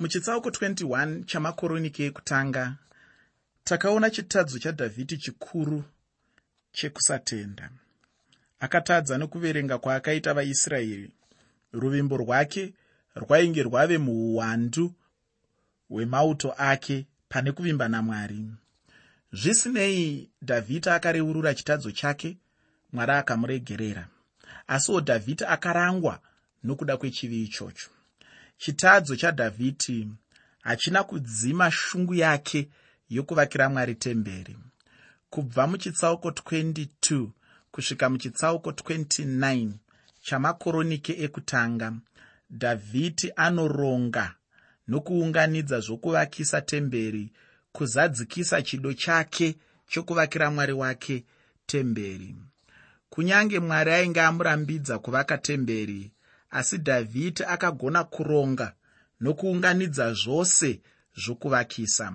muchitsauko 21 chamakoroniki ekutanga takaona chitadzo chadhavhidhi chikuru chekusatenda. Akatadza nokuverenga kwaakaita vaisraeri. Ruvimbo rwake rwainge rwave muuwandu hwemauto ake pane kuvimba namwari zvisinei dhavhidhi akareurura chitadzo chake mwari akamuregerera. Asiwo dhavhidhi akarangwa nokuda kwechivi ichocho chitadzo chadhavhidhi hachina kudzima shungu yake yokuvakira mwari temberi. Kubva muchitsauko 22 kusvika muchitsauko 29 chamakoronike ekutanga dhavhidhi anoronga nokuunganidza zvokuvakisa temberi kuzadzikisa chido chake chokuvakira mwari wake temberi. Kunyange mwari ainge amurambidza kuvaka temberi asi dhavhidhi akagona kuronga nokuunganidza zvose zvokuvakisa.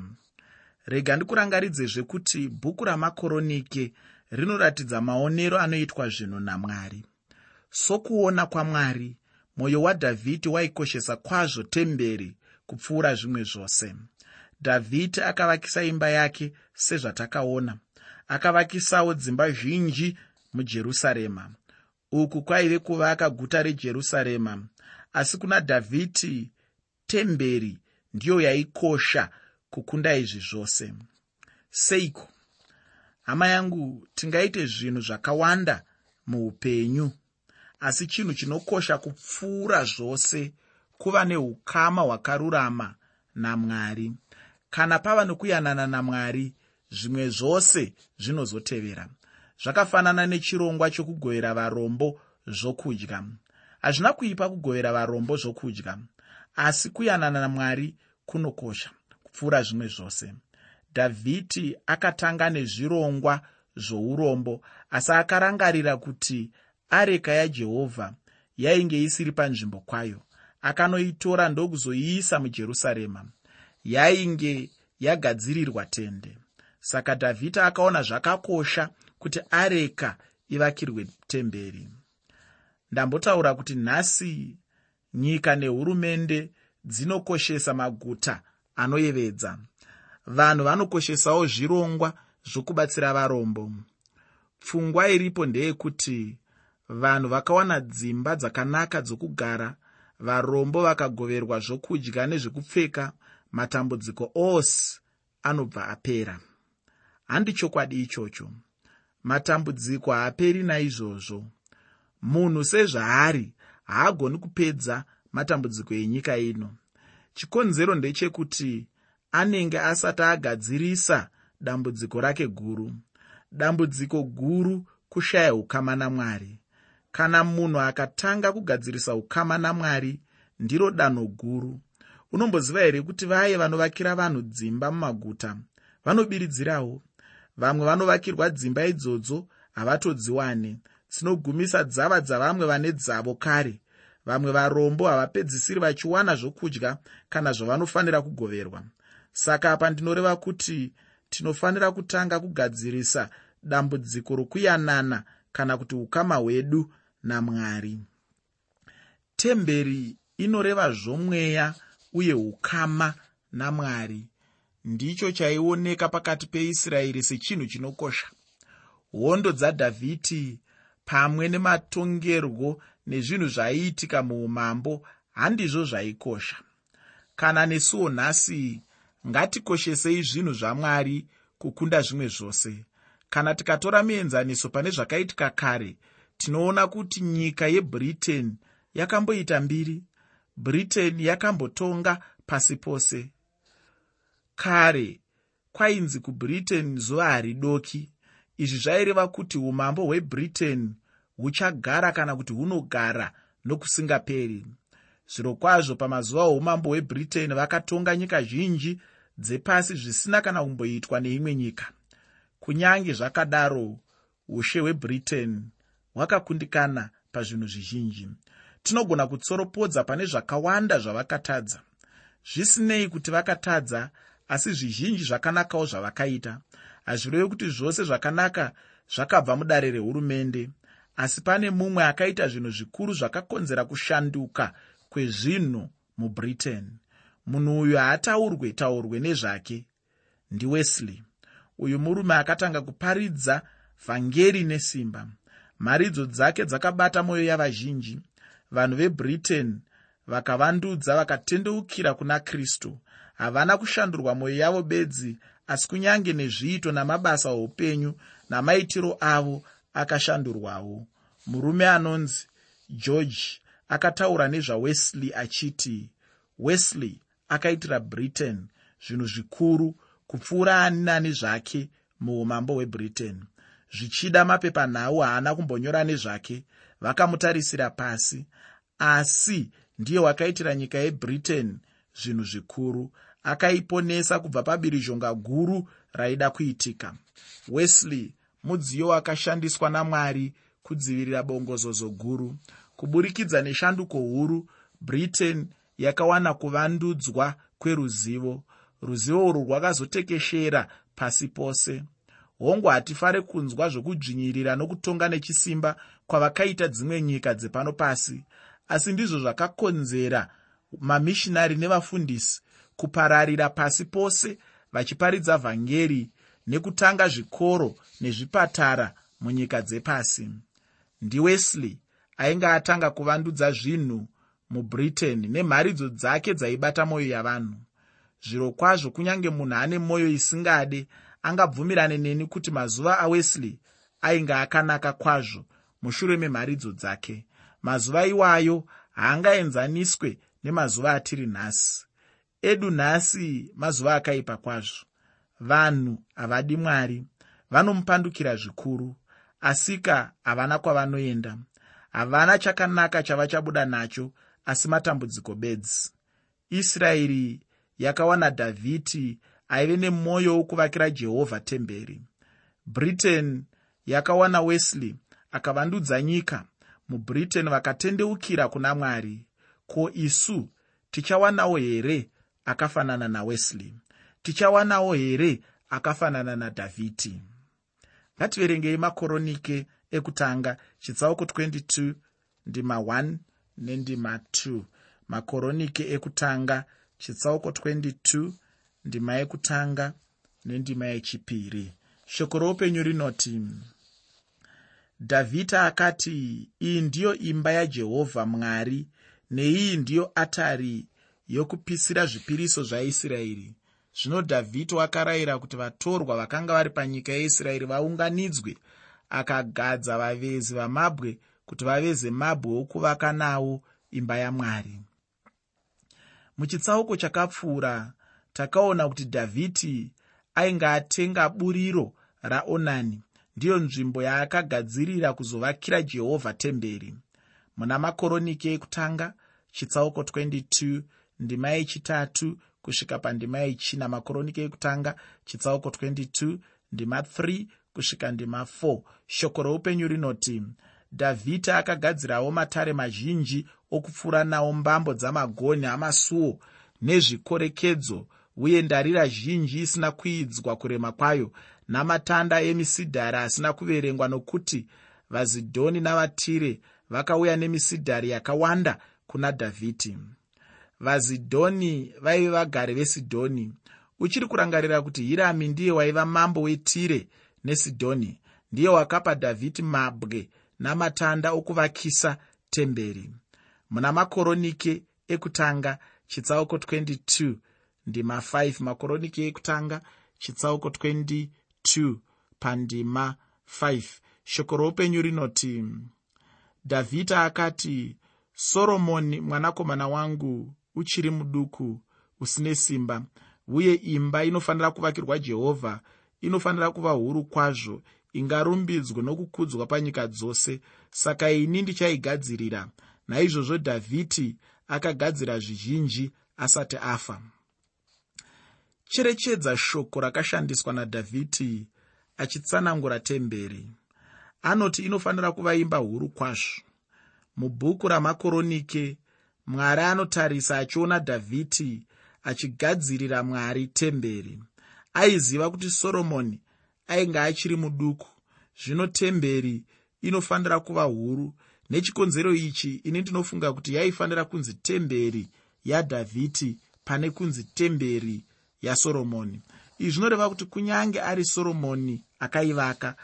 Rega ndikurangaridzezve kuti bhuku ramakoronike rinoratidza maonero anoitwa zvinhu namwari. Sokuona kwamwari mwoyo wadhavhidhi waikoshesa kwazvo temberi kupfuura zvimwe zvose. Dhavhidhi akavakisa imba yake sezvatakaona. Akavakisawo dzimba zhinji mujerusarema uku kwaive kuvaka guta rejerusarema. Asi kuna dhavhidhi temberi ndiyo yaikosha kukunda izvi zvose. Seiko? Hama yangu tingaite zvinhu zvakawanda muupenyu. Asi chinhu chinokosha kupfuura zvose kuva neukama hwakarurama namwari. Kana pava nokuyanana namwari zvimwe zvose zvinozotevera zvakafanana nechirongwa chokugovera varombo zvokudya. Hazvina kuipa kugovera varombo zvokudya asi kuyanana namwari kunokosha kupfuura zvimwe zvose. Dhavhidhi akatanga nezvirongwa zvourombo asi akarangarira kuti areka yajehovha yainge isiri panzvimbo kwayo. Akanoitora ndokuzoiisa mujerusarema yainge yagadzirirwa tende. Saka dhavhidhi akaona zvakakosha kuti areka ivakirwe temberi. Ndambotaura kuti nhasi nyika nehurumende dzinokoshesa maguta anoyevedza. Vanhu vanokoshesawo zvirongwa zvokubatsira varombo. Pfungwa iripo ndeyekuti vanhu vakawana dzimba dzakanaka dzokugara varombo vakagoverwa zvokudya nezvekupfeka matambudziko ose anobva apera. Handi chokwadi ichocho matambudziko haaperi naizvozvo. Munhu sezvaari haagoni kupedza matambudziko enyika ino. Chikonzero ndechekuti anenge asati agadzirisa dambudziko rake guru. Dambudziko guru kushaya ukama namwari. Kana munhu akatanga kugadzirisa ukama namwari ndiro danho guru. Unomboziva here kuti vaye vanovakira vanhu dzimba mumaguta? Vanobiridzirawo vamwe vanovakirwa dzimba idzodzo havatodziwane. Dzinogumisa dzava dzavamwe vane dzavo kare. Vamwe varombo havapedzisiri vachiwana zvokudya kana zvavanofanira kugoverwa. Saka apa ndinoreva kuti tinofanira kutanga kugadzirisa dambudziko rokuyanana kana kuti ukama hwedu namwari. Temberi inoreva zvomweya uye ukama namwari ndicho chaioneka pakati peisraeri sechinhu chinokosha. Hondo dzadhavhidhi pamwe nematongerwo nezvinhu zvaiitika muumambo handizvo zvaikosha. Kana nesuwo nhasi ngatikoshesei zvinhu zvamwari kukunda zvimwe zvose. Kana tikatora muenzaniso pane zvakaitika kare tinoona kuti nyika yebritain yakamboita mbiri. Britain yakambotonga pasi pose kare kwainzi kubritain zuva haridoki. Izvi zvaireva kuti umambo hwebritain huchagara kana kuti hunogara nokusingaperi. Zviro kwazvo pamazuva oumambo hwebritain vakatonga nyika zhinji dzepasi zvisina kana kumboitwa neimwe nyika. Kunyange zvakadaro ushe hwebritain hwakakundikana pazvinhu zvizhinji. Tinogona kutsoropodza pane zvakawanda zvavakatadza. Zvisinei kuti vakatadza asi zvizhinji zvakanakawo zvavakaita. Hazvirevi kuti zvose zvakanaka zvakabva mudare rehurumende asi pane mumwe akaita zvinhu zvikuru zvakakonzera kushanduka kwezvinhu mubritain. Munhu uyu haataurwe taurwe nezvake ndiwesley uyu murume akatanga kuparidza vhangeri nesimba. Mharidzo dzake dzakabata mwoyo yavazhinji. Vanhu vebritain vakavandudza vakatendeukira kuna kristu havana kushandurwa mwoyo yavo bedzi asi kunyange nezviito namabasa oupenyu namaitiro avo akashandurwawo. Murume anonzi george akataura nezvawesley achiti wesley akaitira britain zvinhu zvikuru kupfuura ani nani zvake muumambo hwebritain. Zvichida mapepanhau haana kumbonyora nezvake vakamutarisira pasi asi ndiye wakaitira nyika yebritain zvinhu zvikuru akaiponesa kubva pabirizhonga guru raida kuitika. Wesley mudziyo wakashandiswa namwari kudzivirira bongozozo guru. Kuburikidza neshanduko huru britain yakawana kuvandudzwa kweruzivo. Ruzivo urwu rwakazotekeshera pasi pose. Hongu hatifare kunzwa zvokudzvinyirira nokutonga nechisimba kwavakaita dzimwe nyika dzepano pasi asi ndizvo zvakakonzera mamishinari nevafundisi kupararira pasi pose vachiparidza vhangeri nekutanga zvikoro nezvipatara munyika dzepasi. Ndiwesley ainge atanga kuvandudza zvinhu mubritain nemharidzo dzake dzaibata mwoyo yavanhu. Zviro kwazvo kunyange munhu ane mwoyo isingade angabvumirane neni kuti mazuva awesley ainge akanaka kwazvo mushure memharidzo dzake. Mazuva iwayo haangaenzaniswe nemazuva atiri nhasi. Edu nhasi mazuva akaipa kwazvo. Vanhu havadi mwari vanomupandukira zvikuru asika havana kwavanoenda. Havana chakanaka chavachabuda nacho asi matambudziko bedzi. Israeri yakawana dhavhidi aive nemwoyo wokuvakira jehovha temberi. Britain yakawana wesley akavandudza nyika. Mubritain vakatendeukira kuna mwari ko isu tichawanawo here akafanana nawesley tichawanawo here akafanana nadhavhidi ngativerengei makoronike ekutanga chitsauko 22 ndima 1 nendima 2 makoronike ekutanga chitsauko 22 ndima yekutanga nendima yechipiri. Shoko roupenyu rinoti dhavhidha akati iyi ndiyo imba yajehovha mwari neiyi ndiyo atari yokupisira zvipiriso zvaisraeri zvino dhavhidhi wakarayira kuti vatorwa vakanga vari panyika yeisraeri vaunganidzwe akagadza vavezi vamabwe kuti vaveze mabwe okuvaka nawo imba yamwari. Muchitsauko chakapfuura takaona kuti dhavhidhi ainge atenga buriro raonani ndiyo nzvimbo yaakagadzirira kuzovakira jehovha temberi. Muna makoroniki ekutanga chitsauko 22 ndima yechitatu kusvika pandima yechina. Makoroniki ekutanga chitsauko 22 ndima 3 kusvika ndima 4 shoko roupenyu rinoti dhavhidhi akagadzirawo matare mazhinji okupfuura nawo mbambo dzamagonhi amasuo nezvikorekedzo uye ndarira zhinji isina kuidzwa kurema kwayo namatanda emisidhari asina kuverengwa nokuti vazidhoni navatire vakauya nemisidhari yakawanda kuna dhavhidhi vazidhoni vaive vagari vesidhoni uchiri kurangarira kuti hirami ndiye waiva mambo wetire nesidhoni ndiye wakapa dhavhidhi mabwe namatanda okuvakisa temberi. Muna makoronike ekutanga chitsauko 22 ndima 5 makoronike ekutanga chitsauko 22 pandima 5 shoko roupenyu rinoti dhavhidha akati soromoni mwanakomana wangu uchiri muduku usine simba. Uye imba inofanira kuvakirwa jehovha inofanira kuva huru kwazvo ingarumbidzwe nokukudzwa panyika dzose. Saka ini ndichaigadzirira. Naizvozvo dhavhidhi akagadzira zvizhinji asati afa. Cherechedza shoko rakashandiswa nadhavhidhi achitsanangura temberi. Anoti inofanira kuva imba huru kwazvo mubhuku ramakoronike mwari anotarisa achiona dhavhidhi achigadzirira mwari temberi. Aiziva kuti soromoni ainge achiri muduku. Zvino temberi inofanira kuva huru. Nechikonzero ichi ini ndinofunga kuti yaifanira kunzi temberi yadhavhidhi pane kunzi temberi yasoromoni izvi zvinoreva kuti kunyange ari soromoni akaivaka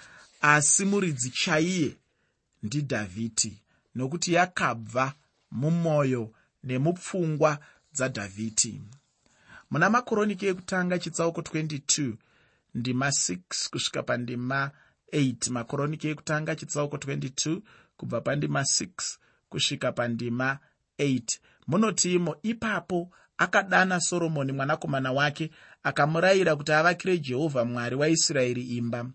asi muridzi chaiye ndidhavhidhi nokuti yakabva mumwoyo nemupfungwa dzadhavhidhi. Muna makoroniki ekutanga chitsauko 22 ndima 6 kusvika pandima 8 makoroniki ekutanga chitsauko 22 kubva pandima 6 kusvika pandima 8 munoti imo ipapo akadana soromoni mwanakomana wake akamurayira kuti avakire jehovha mwari waisraeri imba.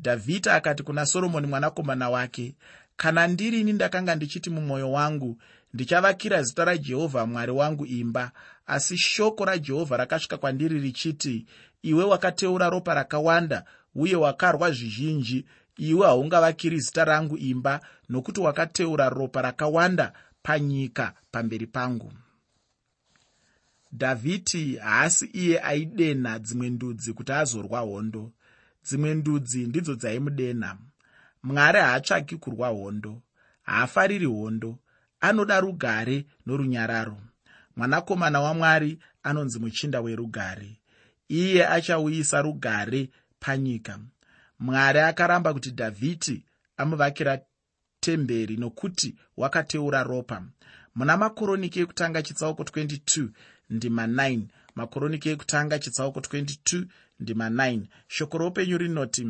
Dhavhidhi akati kuna soromoni mwanakomana wake kana ndirini ndakanga ndichiti mumwoyo wangu ndichavakira zita rajehovha mwari wangu imba. Asi shoko rajehovha rakasvika kwandiri richiti iwe wakateura ropa rakawanda uye wakarwa zvizhinji iwe haungavakiri zita rangu imba nokuti wakateura ropa rakawanda panyika pamberi pangu. Dhavhidhi haasi iye aidenha dzimwe ndudzi kuti azorwa hondo. Dzimwe ndudzi ndidzo dzaimudenha mwari haatsvaki kurwa hondo haafariri hondo anoda rugare norunyararo. Mwanakomana wamwari anonzi muchinda werugare. Iye achauyisa rugare panyika. Mwari akaramba kuti dhavhidhi amuvakira temberi nokuti wakateura ropa. Muna makoroniki ekutanga chitsauko 22 ndima 9 makoroniki ekutanga chitsauko 22 ndima 9 shoko roupenyu rinoti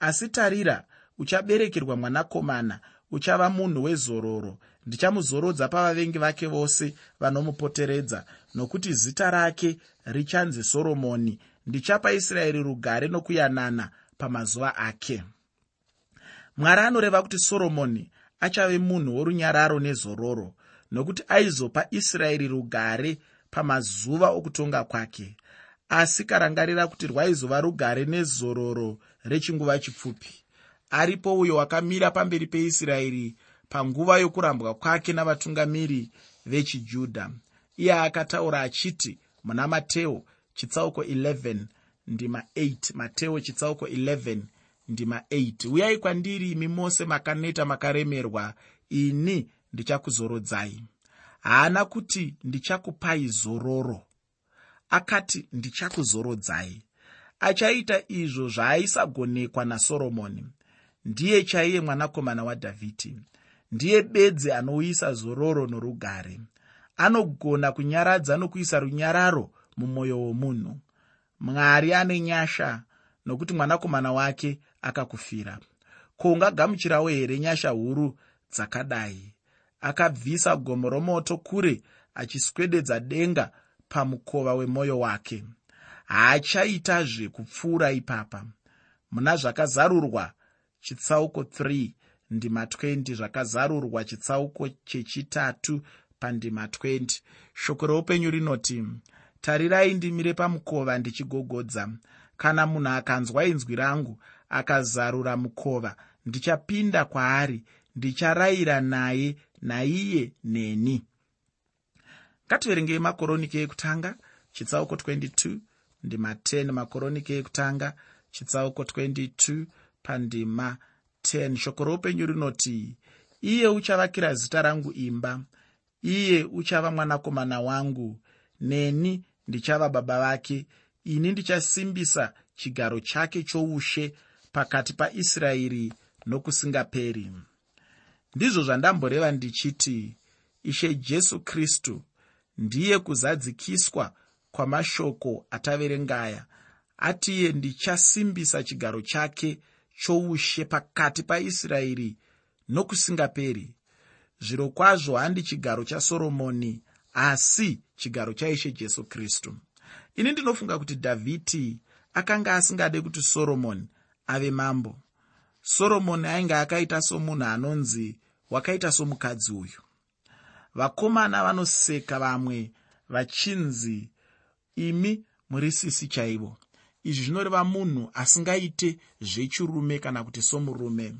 asi tarira uchaberekerwa mwanakomana uchava munhu wezororo. Ndichamuzorodza pavavengi vake vose vanomupoteredza nokuti zita rake richanzi soromoni. Ndichapa israeri rugare nokuyanana pamazuva ake. Mwari anoreva kuti soromoni achave munhu worunyararo nezororo nokuti aizopa israeri rugare pamazuva okutonga kwake. Asi karangarira kuti rwaizova rugare nezororo rechinguva chipfupi aripo uyo wakamira pamberi peisraeri panguva yokurambwa kwake navatungamiri vechijudha. Iye akataura achiti muna mateo chitsauko 11 ndima 8 mateo chitsauko 11 ndima 8 uyai kwandiri imi mose makaneta makaremerwa. Ini ndichakuzorodzai haana kuti ndichakupai zororo. Akati ndichakuzorodzai achaita izvo zvaaisagonekwa nasoromoni ndiye chaiye mwanakomana wadhavhidhi. Ndiye bedzi anouyisa zororo norugare. Anogona kunyaradza nokuisa runyararo mumwoyo womunhu. Mwari ane nyasha nokuti mwanakomana wake akakufira. Ko ungagamuchirawo here nyasha huru dzakadai? Akabvisa gomo romoto kure achiswededza denga pamukova wemwoyo wake. Haachaitazve kupfuura ipapa. Muna zvakazarurwa chitsauko 3 ndima 20 zvakazarurwa chitsauko chechitatu pandima 20 shoko reupenyu rinoti tarirai ndimire pamukova ndichigogodza. Kana munhu akanzwa inzwi rangu akazarura mukova ndichapinda kwaari ndicharayira naye naiye neni. Ngativerengei makoroniki ekutanga chitsauko 22 ndima 10 makoroniki ekutanga chitsauko 22 pandima 10 shoko roupenyu rinoti iye uchavakira zita rangu imba. Iye uchava mwanakomana wangu. Neni ndichava baba vake. Ini ndichasimbisa chigaro chake choushe pakati paisraeri nokusingaperi. Ndizvo zvandamboreva ndichiti ishe jesu kristu ndiye kuzadzikiswa kwamashoko ataverengaya. Atiye ndichasimbisa chigaro chake choushe pakati paisraeri nokusingaperi. Zviro kwazvo handi chigaro chasoromoni asi chigaro chaishe jesu kristu. Ini ndinofunga kuti dhavhidhi akanga asingade kuti soromoni ave mambo. Soromoni ainge akaita somunhu anonzi wakaita somukadzi uyu. Vakomana vanoseka vamwe vachinzi imi muri sisi chaivo izvi zvinoreva munhu asingaite zvechirume kana kuti somurume.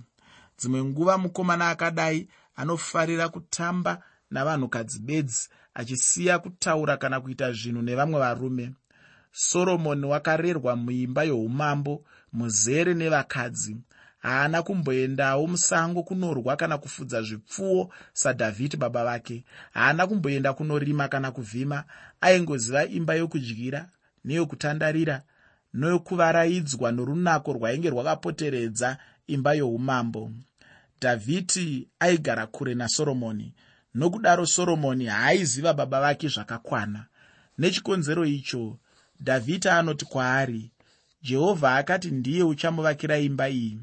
Dzimwe nguva mukomana akadai anofarira kutamba navanhukadzi bedzi achisiya kutaura kana kuita zvinhu nevamwe varume. Soromoni wakarerwa muimba youmambo muzere nevakadzi. Haana kumboendawo musango kunorwa kana kufudza zvipfuwo sadhavhidhi baba vake. Haana kumboenda kunorima kana kuvhima. Aingoziva imba yokudyira neyokutandarira nokuvaraidzwa norunako rwainge rwakapoteredza imba youmambo. Dhavhidhi aigara kure nasoromoni nokudaro soromoni haaiziva baba vake zvakakwana. Nechikonzero icho dhavhidhi anoti kwaari jehovha akati ndiye uchamuvakira imba iyi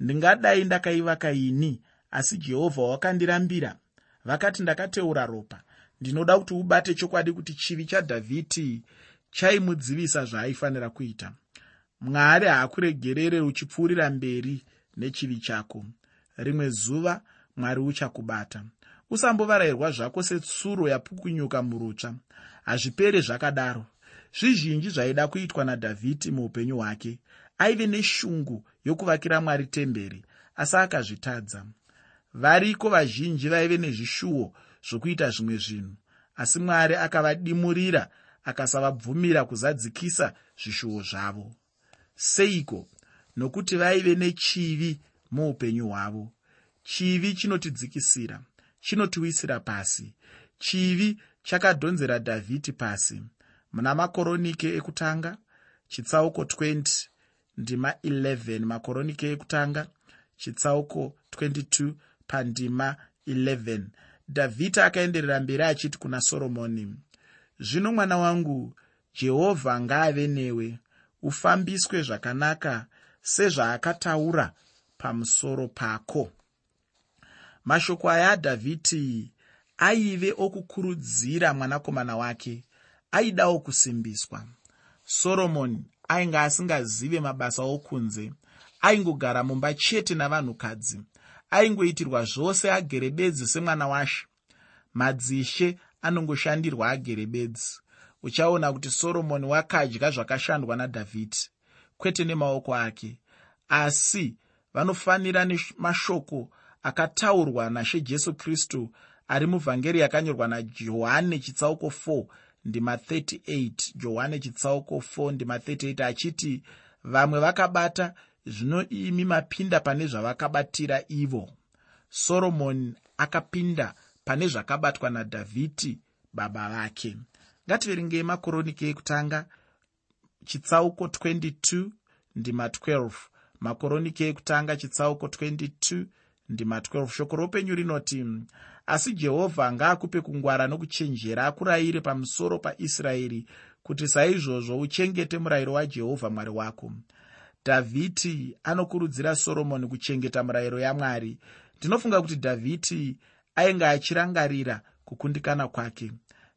ndingadai ndakaivaka ini asi jehovha wakandirambira. Vakati ndakateura ropa ndinoda kuti ubate chokwadi kuti chivi chadhavhidhi chaimudzivisa zvaaifanira kuita. Mwari haakuregerere uchipfuurira mberi nechivi chako. Rimwe zuva mwari uchakubata. Usambovarayirwa zvako setsuro yapukunyuka murutsva. Hazvipere zvakadaro. Zvizhinji zvaida kuitwa nadhavhidhi muupenyu hwake. Aive neshungu yokuvakira mwari temberi asi akazvitadza. Variko vazhinji vaive nezvishuwo zvokuita zvimwe zvinhu asi mwari akavadimurira akasavabvumira kuzadzikisa zvishuwo zvavo. Seiko? Nokuti vaive nechivi muupenyu hwavo. Chivi chinotidzikisira chinotiwisira pasi. Chivi chakadhonzera dhavhidhi pasi. Muna makoronike ekutanga chitsauko 20 ndima 11 makoronike ekutanga chitsauko 22 pandima 11 dhavhidhi akaenderera mberi achiti kuna soromoni zvino mwana wangu jehovha ngaave newe. Ufambiswe zvakanaka sezvaakataura pamusoro pako. Mashoko aya adhavhidhi aive okukurudzira mwanakomana wake aidawo kusimbiswa. Soromoni ainge asingazive mabasa okunze aingogara mumba chete navanhukadzi aingoitirwa zvose agere bedzi semwana washe. Madzishe anongoshandirwa agere bedzi. Uchaona kuti soromoni wakadya zvakashandwa nadhavhidhi kwete nemaoko ake. Asi vanofanira nemashoko akataurwa nashe jesu kristu ari muvhangeri yakanyorwa najohane chitsauko 4 ndima 38 johane chitsauko 4 ndima 38 achiti vamwe vakabata zvino imi mapinda pane zvavakabatira ivo. Soromoni akapinda pane zvakabatwa nadhavhidhi baba vake. Ngativerengei makoronike ekutanga chitsauko 22 ndima 12 makoronike ekutanga chitsauko 22 ndima 12 shoko roupenyu rinoti asi jehovha ngaakupe kungwara nokuchenjera akurayire pamusoro paisraeri kuti saizvozvo uchengete murayiro wajehovha mwari wako. Dhavhidhi anokurudzira soromoni kuchengeta murayiro yamwari ndinofunga kuti dhavhidhi ainge achirangarira kukundikana kwake.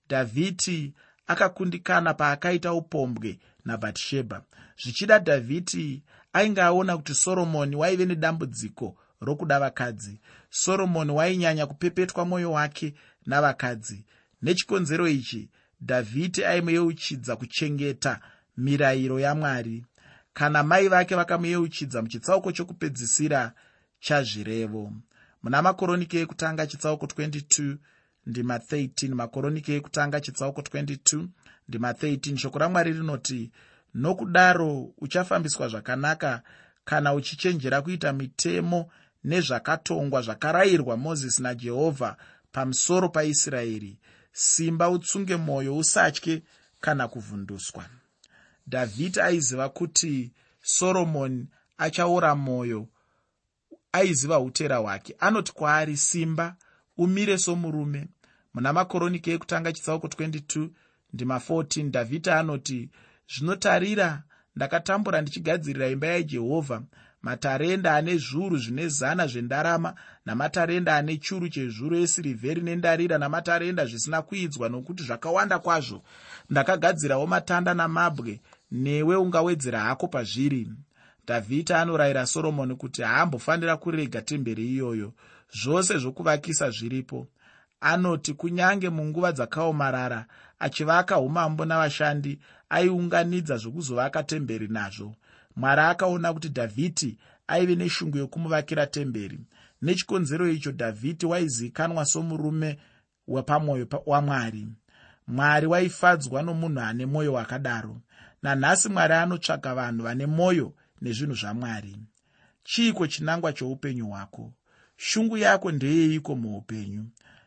Dhavhidhi akakundikana paakaita upombwe nabhatishebha zvichida dhavhidhi ainge aona kuti soromoni waive nedambudziko rokuda vakadzi. Soromoni wainyanya kupepetwa mwoyo wake navakadzi. Nechikonzero ichi dhavhidhi aimuyeuchidza kuchengeta mirayiro yamwari. Kana mai vake vakamuyeuchidza muchitsauko chokupedzisira chazvirevo muna makoronike ekutanga chitsauko 22 ndima 13 makoronike ekutanga chitsauko 22 ndima 13 shoko ramwari rinoti nokudaro uchafambiswa zvakanaka kana uchichenjera kuita mitemo nezvakatongwa zvakarayirwa mozisi najehovha pamusoro paisraeri. Simba utsunge mwoyo usatye kana kuvhunduswa. Dhavhidhi aiziva kuti soromoni achaora mwoyo aiziva utera hwake. Anoti kwaari simba umire somurume. Muna makoronike ekutanga chitsauko 22 ndima 14 dhavhidhi anoti zvinotarira ndakatambura ndichigadzirira imba yajehovha. Matarenda ane zviuru zvine zana zvendarama namatarenda ane churu chezvuru esirivheri nendarira namatarenda zvisina kuidzwa nokuti zvakawanda kwazvo. Ndakagadzirawo matanda namabwe. Newe ungawedzera hako pazviri dhavhidhi anorayira soromoni kuti haambofanira kurega temberi iyoyo. Zvose zvokuvakisa zviripo. Anoti kunyange munguva dzakaomarara achivaka umambo navashandi aiunganidza zvokuzovaka temberi nazvo. Mwari akaona kuti dhavhidhi aive neshungu yokumuvakira temberi. Nechikonzero icho dhavhidhi waizivikanwa somurume wepamwoyo wamwari. Mwari waifadzwa nomunhu ane mwoyo wakadaro. Nanhasi mwari anotsvaka vanhu vane mwoyo nezvinhu zvamwari. Chiiko chinangwa choupenyu hwako? Shungu yako ndeyeiko muupenyu?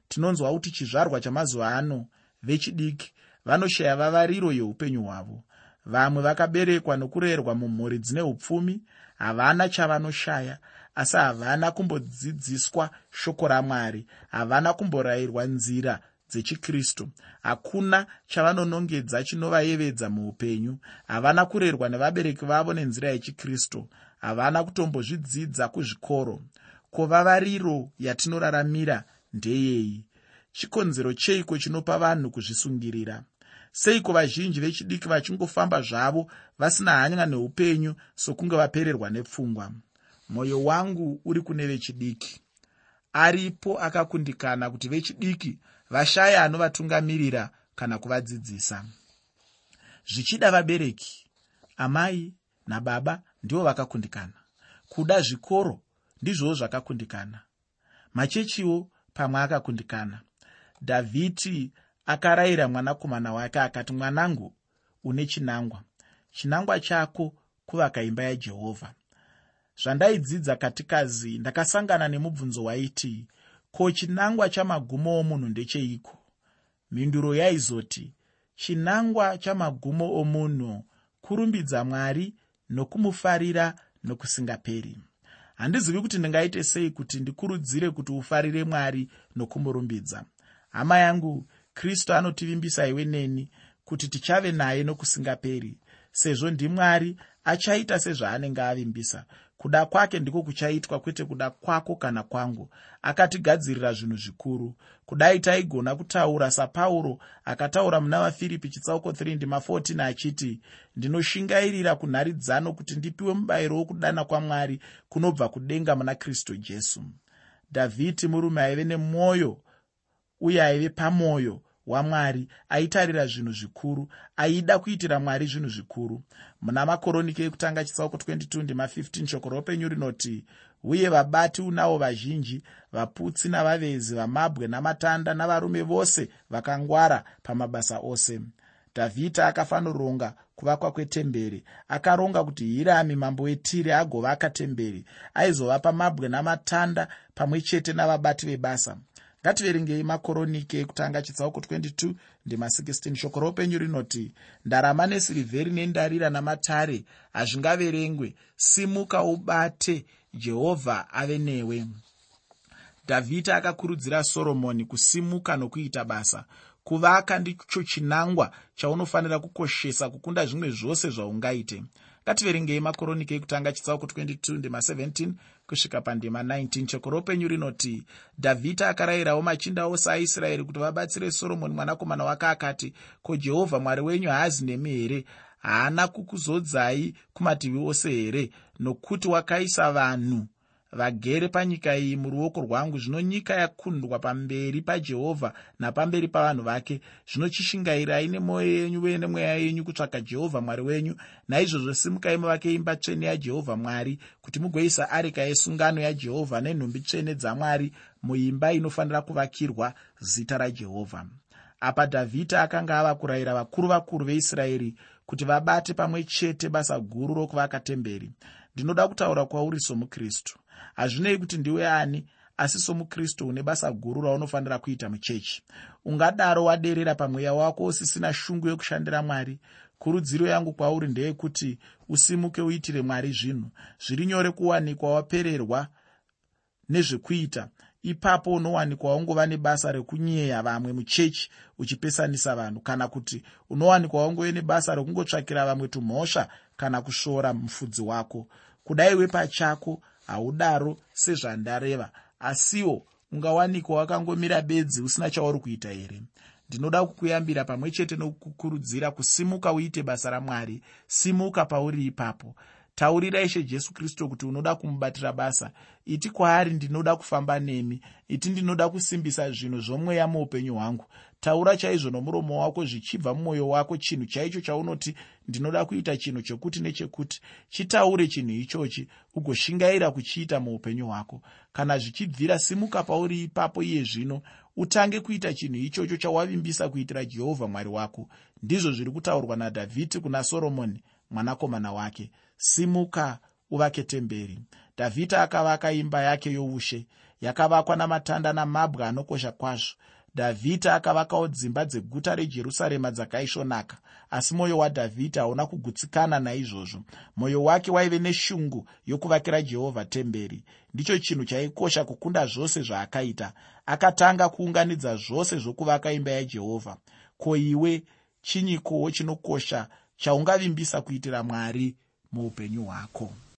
Tinonzwa kuti chizvarwa chamazuva ano vechidiki vanoshaya vavariro yeupenyu hwavo. Vamwe vakaberekwa nokurerwa mumhuri dzine upfumi havana chavanoshaya asi havana kumbodzidziswa shoko ramwari havana kumborayirwa nzira dzechikristu. Hakuna chavanonongedza chinovayevedza muupenyu. Havana kurerwa nevabereki vavo nenzira yechikristu. Havana kutombozvidzidza kuzvikoro. Kuvavariro yatinoraramira ndeyei? Chikonzero cheiko chinopa vanhu kuzvisungirira? Seiko vazhinji vechidiki vachingofamba zvavo vasina hanya neupenyu sokunge vapererwa nepfungwa? Mwoyo wangu uri kune vechidiki. Aripo akakundikana kuti vechidiki vashaya anovatungamirira kana kuvadzidzisa. Zvichida vabereki amai nababa ndivo vakakundikana. Kuda zvikoro ndizvowo zvakakundikana. Machechiwo pamwe akakundikana. Dhavhidi akarayira mwanakomana wake akati mwanangu une chinangwa. Chinangwa chako kuvaka imba yajehovha. Zvandaidzidza katikazi ndakasangana nemubvunzo waiti ko chinangwa chamagumo omunhu ndecheiko? Mhinduro yaizoti chinangwa chamagumo omunhu kurumbidza mwari nokumufarira nokusingaperi. Handizivi kuti ndingaite sei kuti ndikurudzire kuti ufarire mwari nokumurumbidza. Hama yangu kristu anotivimbisa iwe neni kuti tichave naye nokusingaperi sezvo ndimwari achaita sezvaanenge avimbisa kuda kwake ndiko kuchaitwa kwete kuda kwako kana kwangu. Akatigadzirira zvinhu zvikuru. Kudai taigona kutaura sapauro akataura muna vafiripi chitsauko 3 ndima 14 achiti ndinoshingairira kunharidzano kuti ndipiwe mubayiro wokudana kwamwari kunobva kudenga muna kristu jesu. Dhavhidi murume aive nemwoyo uye aive pamwoyo wamwari aitarira zvinhu zvikuru aida kuitira mwari zvinhu zvikuru. Muna makoroniki ekutanga chitsauko 22 ndima 15 shoko roupenyu rinoti uye vabati unavo vazhinji vaputsi navavezi vamabwe namatanda navarume vose vakangwara pamabasa ose. Dhavhidhi akafanoronga kuvakwa kwetemberi akaronga kuti hirami mambo wetire agovaka temberi aizovapa mabwe namatanda pamwe chete navabati vebasa ngativerengei makoroniki ekutanga chitsauko 22 ndima 16 shoko roupenyu rinoti ndarama nesirivheri nendarira namatare hazvingaverengwe. Simuka ubate jehovha ave newe. Dhavhidi akakurudzira soromoni kusimuka nokuita basa. Kuvaka ndicho chinangwa chaunofanira kukoshesa kukunda zvimwe zvose zvaungaite. Ngativerengei makoroniki ekutanga chitsauko 22 ndima 17 kusvika pandima 19 shoko roupenyu rinoti dhavhidhi akarayirawo machinda ose aisraeri kuti vabatsire soromoni mwanakomana wake akati ko jehovha mwari wenyu haazi nemi here? Haana kukuzodzai kumativi ose here? Nokuti wakaisa vanhu vagere panyika iyi muruoko rwangu zvino nyika yakundwa pamberi pajehovha napamberi pavanhu vake. Zvino chishingairai nemwoyo yenyu uye nemweya yenyu kutsvaga jehovha mwari wenyu. Naizvozvo simukai muvake imba tsvene yajehovha mwari kuti mugoisa areka yesungano yajehovha nenhumbi tsvene dzamwari muimba inofanira kuvakirwa zita rajehovha apa dhavhidi akanga ava kurayira vakuru vakuru veisraeri kuti vabate pamwe chete basa guru rokuvaka temberi. Ndinoda kutaura kwauri somukristu hazvinei kuti ndiwe ani asi somukristu une basa guru raunofanira kuita muchechi. Ungadaro waderera pamweya wako usisina shungu yekushandira mwari. Kurudziro yangu kwauri ndeyekuti usimuke uitire mwari zvinhu. Zviri nyore kuwanikwa wapererwa nezvekuita. Ipapo unowanikwa waungova nebasa rekunyeya vamwe muchechi uchipesanisa vanhu kana kuti unowanikwa waungove nebasa rekungotsvakira vamwe tumhosva kana kusvora mufudzi wako. Kudai wepachako haudaro sezvandareva asiwo ungawanikwa wakangomira bedzi usina chauri kuita here? Ndinoda kukuyambira pamwe chete nokukurudzira kusimuka uite basa ramwari. Simuka pauri ipapo taurira ishe jesu kristu kuti unoda kumubatira basa. Iti kwaari ndinoda kufamba nemi iti ndinoda kusimbisa zvinhu zvomweya muupenyu hwangu. Taura chaizvo nomuromo wako zvichibva mumwoyo wako chinhu chaicho chaunoti ndinoda kuita chinhu chekuti nechekuti. Chitaure chinhu ichochi ugoshingaira kuchiita muupenyu hwako. Kana zvichibvira simuka pauri ipapo iye zvino. Utange kuita chinhu ichocho chawavimbisa kuitira jehovha mwari wako. Ndizvo zviri kutaurwa nadhavhidhi kuna soromoni mwanakomana wake simuka uvake temberi. Dhavhidha akavaka imba yake youshe yakavakwa namatanda namabwe anokosha kwazvo. Dhavhidha akavakawo dzimba dzeguta rejerusarema dzakaisvonaka asi mwoyo wadhavhidha hauna kugutsikana naizvozvo. Mwoyo wake waive neshungu yokuvakira jehovha temberi. Ndicho chinhu chaikosha kukunda zvose zvaakaita. Akatanga kuunganidza zvose zvokuvaka imba yajehovha. Ko iwe chinyikowo chinokosha chaungavimbisa kuitira mwari muupenyu hwako